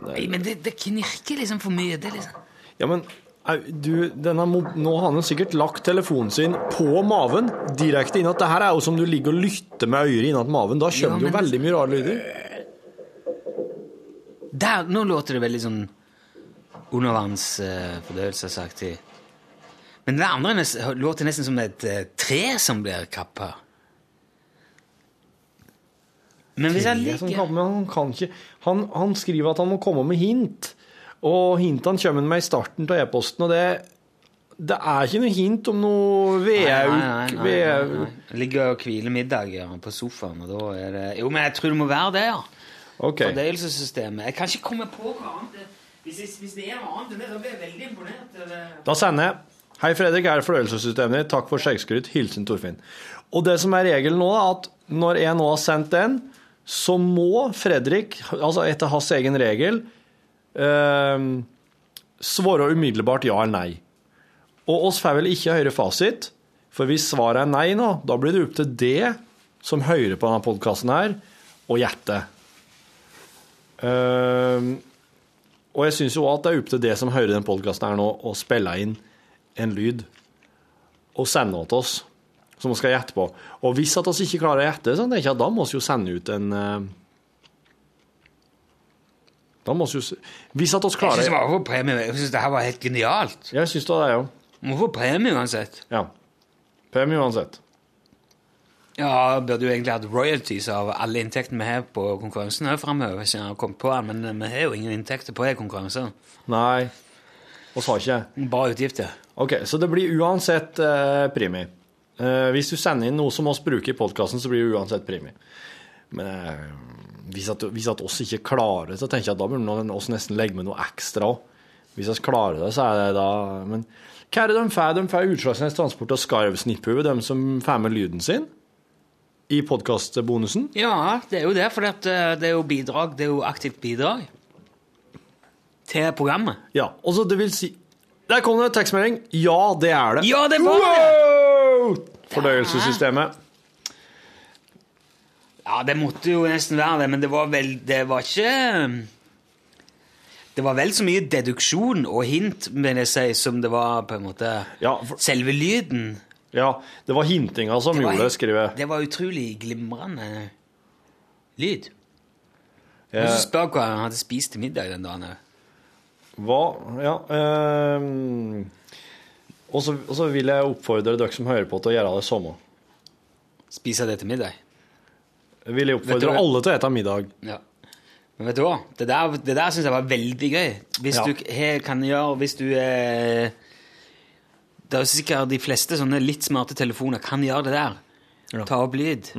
Speaker 2: Nei, men det, det knirker liksom for mye. Det er liksom
Speaker 3: Ja, men du, denne, nå har han sikkert lagt telefonen sin på maven, direkte inn at det her er jo som du ligger og lytter med øret innat maven. Da
Speaker 2: Ja,
Speaker 3: skjønner du
Speaker 2: men-
Speaker 3: jo veldig mye rare lyder.
Speaker 2: Der, Nå låter det veldig sånn undervannsfordøyelsesaktig. Men det andre låter nesten som et uh, tre som blir kappa. Men hvis jeg
Speaker 3: liker er men han, kan ikke, han, han skriver at han må komme med hint, og hintene kommer han med i starten av e-posten, og det, det er ikke noe hint om noe vedauk.
Speaker 2: Jeg ligger og hviler middag på sofaen, og da er det Jo, men jeg tror det må være det, ja.
Speaker 3: Okay.
Speaker 2: Fordøyelsessystemet. Jeg kan ikke komme på hva annet Hvis, jeg- hvis det er noe annet enn det, da blir jeg veldig imponert.
Speaker 3: Da sender jeg Hei, Fredrik, her er fordøyelsessystemet ditt. Takk for skjeggskryt. Hilsen Torfinn. Og det som er regelen nå, er at når jeg nå har sendt den, så må Fredrik, altså etter hans egen regel, eh, svare umiddelbart ja eller nei. Og oss får vel ikke høre fasit, for hvis svaret er nei nå, da blir det opp til det som hører på denne podkasten her, å gjette. Eh, og jeg syns jo at det er opp til det som hører den podkasten her nå, å spille inn en lyd og sende til oss, som vi skal gjette på. Og hvis at oss ikke klarer å gjette, så tenker jeg at da må vi jo sende ut en eh, Da må vi jo Hvis at
Speaker 2: Jeg
Speaker 3: klarer
Speaker 2: syns det var for premie. Jeg synes det her var helt genialt.
Speaker 3: Ja, Jeg syns det var det, jo.
Speaker 2: Må få premie uansett.
Speaker 3: Ja. Premie uansett.
Speaker 2: Ja, burde jo egentlig hatt royalties av alle inntektene vi har på konkurransen her fremover, hvis jeg har kommet på den, men vi har jo ingen inntekter på de konkurransene.
Speaker 3: Nei, vi har ikke.
Speaker 2: Bare utgifter.
Speaker 3: Ok, så det blir uansett eh, premie. Eh, hvis du sender inn noe som oss bruker i podkasten, så blir det uansett premie. Men eh, hvis, at, hvis at oss ikke klarer det, så tenker jeg at da burde oss nesten legge med noe ekstra òg. Hvis vi klarer det, så er det da Men hva er det de får? De får Utslagsnes Transport og Skarvsnipphue, de som får med lyden sin i podkastbonusen.
Speaker 2: Ja, det er jo det, for det er jo bidrag, det er jo aktivt bidrag til programmet.
Speaker 3: Ja, og så det vil si Der kom det en tekstmelding. Ja, det er det.
Speaker 2: Ja, det var det!
Speaker 3: Fordøyelsessystemet.
Speaker 2: Ja, det måtte jo nesten være det, men det var vel Det var ikke Det var vel så mye deduksjon og hint, Men jeg si, som det var på en måte
Speaker 3: Ja, for,
Speaker 2: selve lyden.
Speaker 3: ja, det var hintinga som
Speaker 2: Det var
Speaker 3: gjorde det, skriver jeg.
Speaker 2: Det var utrolig glimrende lyd.
Speaker 3: Jeg
Speaker 2: må spørre spør hva han hadde spist til middag den dagen.
Speaker 3: Hva Ja. ehm, og så og så vil jeg oppfordre dere som hører på, til å gjøre det samme.
Speaker 2: Spise det til middag.
Speaker 3: Jeg vil
Speaker 2: jeg
Speaker 3: oppfordre alle til å spise middag.
Speaker 2: Ja. Men vet du hva? Det der, det der syns jeg var veldig gøy. Hvis
Speaker 3: Ja.
Speaker 2: du kan gjøre Hvis du er Det er jo sikkert de fleste sånne litt smarte telefoner kan gjøre det der.
Speaker 3: Ja.
Speaker 2: Ta opp lyd.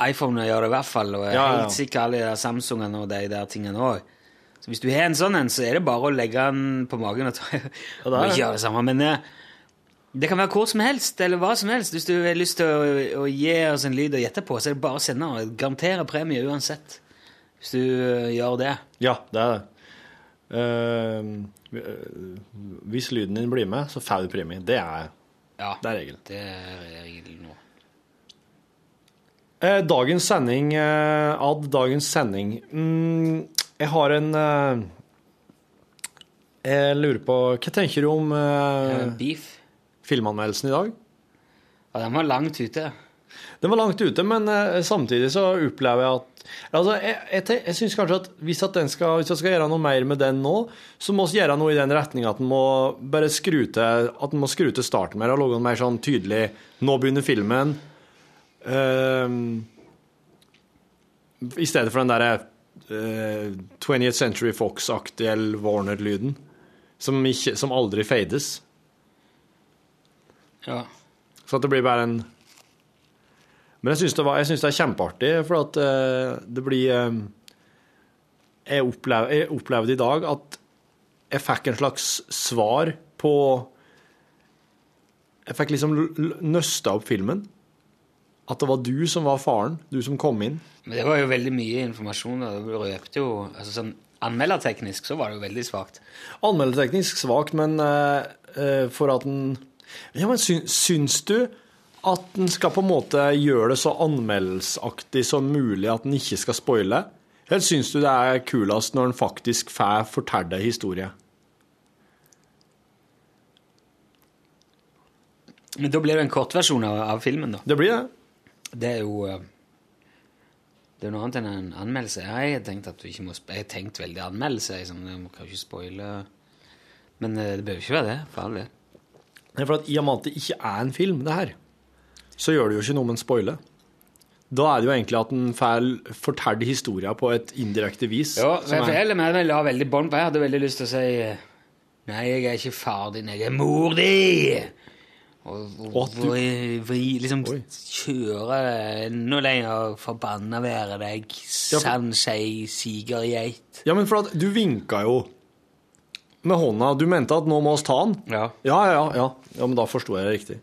Speaker 2: iPhone gjør det i hvert fall, og jeg er helt sikkert alle de Samsungene og de der tingene òg. Så hvis du har en sånn en, så er det bare å legge den på magen og ta ikke gjøre det samme, men eh, det kan være hvor som helst, eller hva som helst. Hvis du har lyst til å, å gi oss en lyd å gjette på, så er det bare å sende og garantere premie uansett. Hvis du eh, gjør det.
Speaker 3: Ja, det er det. Uh, hvis lyden din blir med, så får du premie. Det er,
Speaker 2: Ja,
Speaker 3: det er regelen.
Speaker 2: det er regelen nå.
Speaker 3: Eh, Dagens sending, eh, Ad, dagens sending. Mm, jeg har en eh, Jeg lurer på Hva tenker du om
Speaker 2: Beef.
Speaker 3: Filmanmeldelsen i dag?
Speaker 2: Ja, den var langt ute.
Speaker 3: Den var langt ute, men eh, samtidig så opplever jeg at Altså, jeg, jeg, jeg syns kanskje at hvis at den skal, hvis jeg skal gjøre noe mer med den nå, så må vi gjøre noe i den retninga at en må bare skru til At den må skru til starten mer og lage noe mer sånn tydelig Nå begynner filmen. Uh, I stedet for den derre uh, 20th Century Fox-aktige Warner-lyden. Som, som aldri fades.
Speaker 2: Ja.
Speaker 3: Så at det blir bare en Men jeg syns det, det er kjempeartig, for at eh, det blir eh, jeg, opplev, jeg opplevde i dag at jeg fikk en slags svar på Jeg fikk liksom nøsta opp filmen. At det var du som var faren, du som kom inn.
Speaker 2: Men det var jo veldig mye informasjon. og Det røpte jo altså sånn Anmelderteknisk så var det jo veldig svakt.
Speaker 3: Anmelderteknisk svakt, men uh, uh, for at den Ja, men sy, syns du at den skal på en måte gjøre det så anmeldelsesaktig som mulig at den ikke skal spoile? Eller syns du det er kulest når en faktisk får fortelle en historie?
Speaker 2: Men da blir det en kortversjon av, av filmen, da.
Speaker 3: Det blir det.
Speaker 2: Det er jo eh, Det er jo noe annet enn en anmeldelse. Jeg har tenkt at du ikke må Jeg har tenkt veldig anmeldelse. Jeg, sånn, jeg kan ikke spoile Men det det behøver ikke være det, for all del.
Speaker 3: Nei, for at I og med at det ikke er en film, det her, så gjør det jo ikke noe med en spoiler. Da er det jo egentlig at en får fortalt historien på et indirekte vis.
Speaker 2: Ja,
Speaker 3: som
Speaker 2: men
Speaker 3: er-
Speaker 2: foreldrene jeg la veldig bånd på. Jeg hadde veldig lyst til å si Nei, jeg er ikke far din, jeg er mor di! Og, og,
Speaker 3: du-
Speaker 2: liksom
Speaker 3: Oi.
Speaker 2: kjøre enda lenger forbanna være deg,
Speaker 3: for-
Speaker 2: sigergeit.
Speaker 3: Ja, men for at du vinka jo med hånda. Du mente at nå må oss ta den.
Speaker 2: Ja.
Speaker 3: Ja, ja, ja. ja men da forsto jeg det riktig.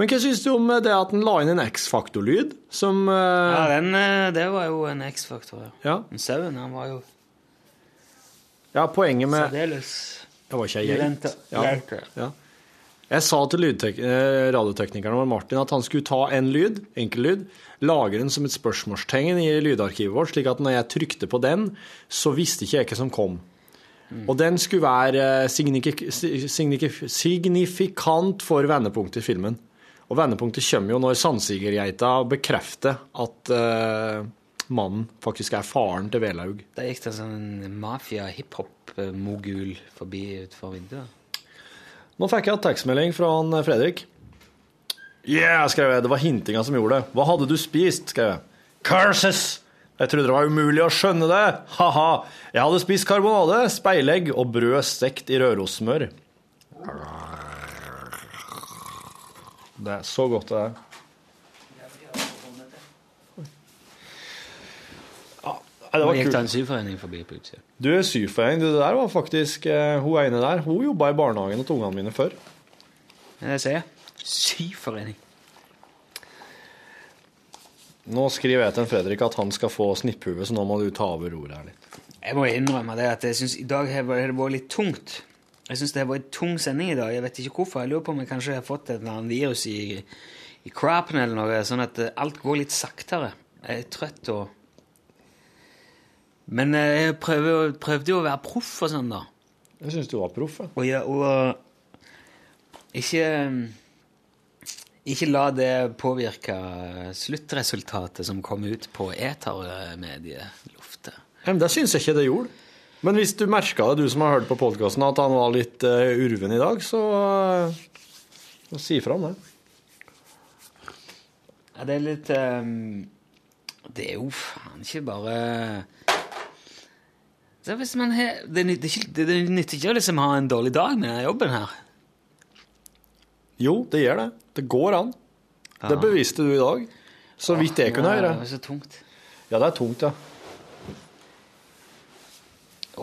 Speaker 3: Men hva syns du om det at han la inn en X-faktor-lyd, som uh...
Speaker 2: ja, den, eh, det var jo en X-faktor. Ja.
Speaker 3: ja.
Speaker 2: Men Sauen, han var jo
Speaker 3: ja, poenget med
Speaker 2: særdeles
Speaker 3: Det var ikke jeg.
Speaker 2: geit.
Speaker 3: Ja. Ja. Jeg sa til eh, radioteknikeren vår Martin at han skulle ta en lyd, enkel lyd, lage den som et spørsmålstegn i lydarkivet vårt, slik at når jeg trykte på den, så visste ikke jeg hva som kom. Og den skulle være eh, signik signifikant for vendepunktet i filmen. Og vendepunktet kommer jo når sandsigergeita bekrefter at uh, mannen faktisk er faren til Velaug.
Speaker 2: Da gikk det en sånn mafia-hiphop-mogul forbi utenfor vinduet.
Speaker 3: Nå fikk jeg tekstmelding fra han eh, Fredrik. Yeah, skrev jeg. Det var hintinga som gjorde det. Hva hadde du spist? skrev jeg. Curses! Jeg trodde det var umulig å skjønne det. Ha-ha. Jeg hadde spist karbonade, speilegg og brød stekt i rørosmør. Det er så godt, det der. Ja, nei, det var
Speaker 2: gikk det en syforening forbi på utsida.
Speaker 3: Du er syforening. Det der var faktisk eh, Hun ene der Hun jobba i barnehagen til ungene mine før.
Speaker 2: Det er det jeg. Syforening.
Speaker 3: Nå skriver jeg til Fredrik at han skal få snipphue, så nå må du ta over roret her litt.
Speaker 2: Jeg må innrømme det at jeg synes i dag har det vært litt tungt. Jeg syns det har vært en tung sending i dag. Jeg vet ikke hvorfor. Jeg lurer på om jeg kanskje har fått et eller annet virus i, i crapen eller noe, sånn at eh, alt går litt saktere. Jeg er trøtt og Men eh, jeg prøver, prøvde jo å være proff og sånn, da.
Speaker 3: Jeg syns du var proff. jeg.
Speaker 2: Og, ja, og ikke Ikke la det påvirke sluttresultatet som kom ut på etermedieluftet.
Speaker 3: Det syns jeg ikke det gjorde. Men hvis du merka det, du som har hørt på podkasten, at han var litt uh, urven i dag, så, uh, si fra om det.
Speaker 2: Ja, det er litt um, Det er jo faen ikke bare det, nytter ikke, det, det nytter ikke å liksom ha en dårlig dag med jobben her.
Speaker 3: Jo, det gjør det. Det går an. Det beviste du i dag. Så vidt jeg kunne høre.
Speaker 2: Det er så tungt.
Speaker 3: Ja, det er tungt, ja.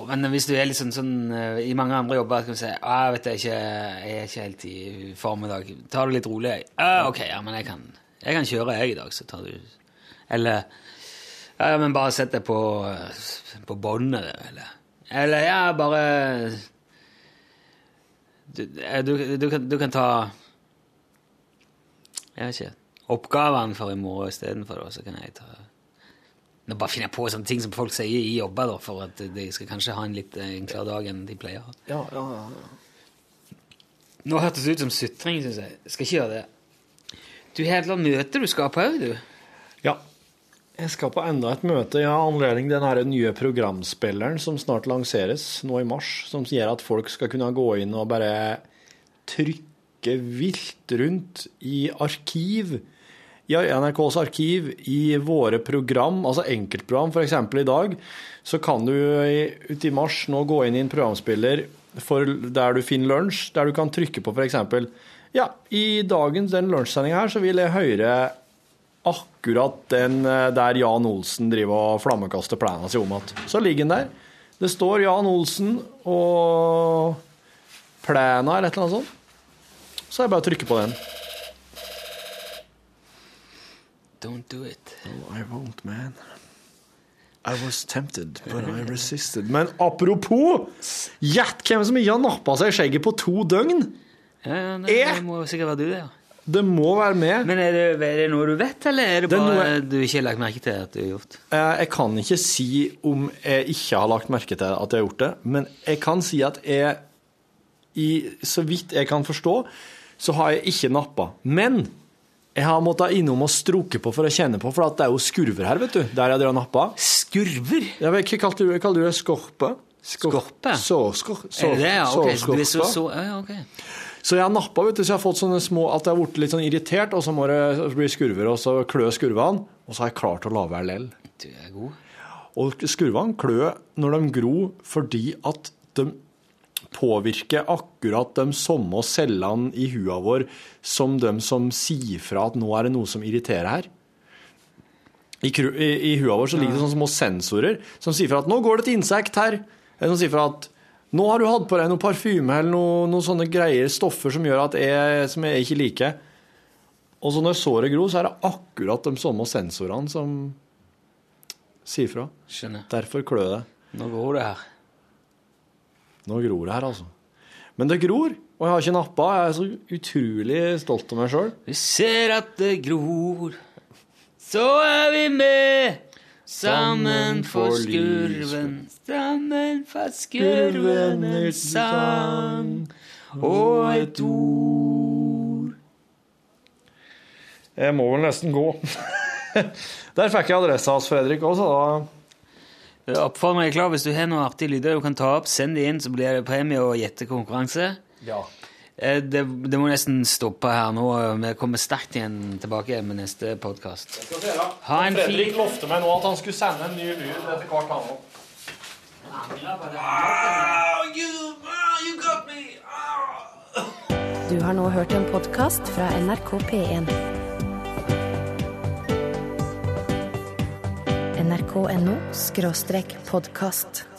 Speaker 2: Men hvis du er litt sånn, sånn eh, I mange andre jobber kan du si ah, vet jeg, ikke, jeg er ikke helt i form i dag. Ta det litt rolig. Ah, ok, ja, men jeg kan, jeg kan kjøre, jeg, i dag. Så tar du Eller ja, ja, men bare sett deg på, på båndet, eller Eller ja, bare du, du, du, kan, du kan ta Jeg vet ikke Oppgavene for i morgen istedenfor, så kan jeg ta nå bare finner jeg på sånne ting som folk sier i jobber, da, for at de skal kanskje ha en litt enklere dag enn de pleier. Ja.
Speaker 3: Ja, ja, ja.
Speaker 2: Nå hørtes det ut som sutring, syns jeg. Skal ikke gjøre det. Du har et eller annet møte du skal på òg, du.
Speaker 3: Ja. Jeg skal på enda et møte. Jeg har anledning den her nye programspilleren som snart lanseres nå i mars, som sier at folk skal kunne gå inn og bare trykke vilt rundt i arkiv. I NRKs arkiv, i våre program, altså enkeltprogram, f.eks. i dag, så kan du uti mars nå gå inn i en programspiller der du finner lunsj, der du kan trykke på f.eks. Ja, i dagens den lunsjsendinga her så vil jeg høre akkurat den eh, der Jan Olsen driver og flammekaster plena si om igjen. Så ligger den der. Det står Jan Olsen og plena eller et eller annet sånt. Så er det bare å trykke på den.
Speaker 2: Don't do it.
Speaker 3: I won't, man. I was tempted, but I resisted. Men apropos! Gjett hvem som ikke har nappa seg skjegget på to døgn!
Speaker 2: Ja, ja, det,
Speaker 3: Eh?
Speaker 2: det må sikkert være du, det. ja.
Speaker 3: Det må være med.
Speaker 2: Men er det, er det noe du vet, eller er det
Speaker 3: Det er
Speaker 2: bare
Speaker 3: noe-
Speaker 2: du ikke har lagt merke til at du har gjort?
Speaker 3: Eh, Jeg kan ikke si om jeg ikke har lagt merke til at jeg har gjort det, men jeg kan si at jeg, i, så vidt jeg kan forstå, så har jeg ikke nappa. Men jeg har måttet innom og stroke på for å kjenne på, for at det er jo skurver her, vet du, der jeg drar nappa.
Speaker 2: Skurver?
Speaker 3: Ja, men Hva kaller du, kalte du det? Skorpe? Skor-
Speaker 2: Skorpe?
Speaker 3: Sårskor-
Speaker 2: Er det det? Ja, så så, så, ja, ok.
Speaker 3: Så jeg har nappa, vet du, så jeg har fått sånne små At jeg har blitt litt sånn irritert, og så må det bli skurver, og så klø skurvene. Og så har jeg klart å la være lell.
Speaker 2: Du er god.
Speaker 3: Og skurvene klør når de gror fordi at de påvirker akkurat de samme cellene i hua vår som de som sier fra at nå er det noe som irriterer her. I, i, i hua vår så ligger det sånne små sensorer som sier fra at nå går det et insekt her. Eller som sier fra at nå har du hatt på deg noe parfyme eller noen noe sånne greier, stoffer som gjør at jeg, som jeg ikke liker. Og så når såret gror, så er det akkurat de samme sensorene som sier fra.
Speaker 2: Skjønner.
Speaker 3: Derfor klør det.
Speaker 2: Nå går det her.
Speaker 3: Nå gror det her, altså. Men det gror, og jeg har ikke nappa. Jeg er så utrolig stolt av meg sjøl.
Speaker 2: Vi ser at det gror, så er vi med. Sammen for skurven, sammen for skurven en sang og et ord.
Speaker 3: Jeg må vel nesten gå. [laughs] Der fikk jeg adressa hans, Fredrik, også. Da.
Speaker 2: Jeg er klar hvis du har noen artige lyder du kan ta opp, send de inn, så blir det premie og gjettekonkurranse.
Speaker 3: Ja.
Speaker 2: Eh, Det, det må nesten stoppe her nå. Vi kommer sterkt igjen tilbake med neste podkast.
Speaker 3: Fredrik lovte meg nå at han skulle sende en ny lyd etter hvert, han òg.
Speaker 1: Du har nå hørt en podkast fra NRK P1. NRK.no podkast.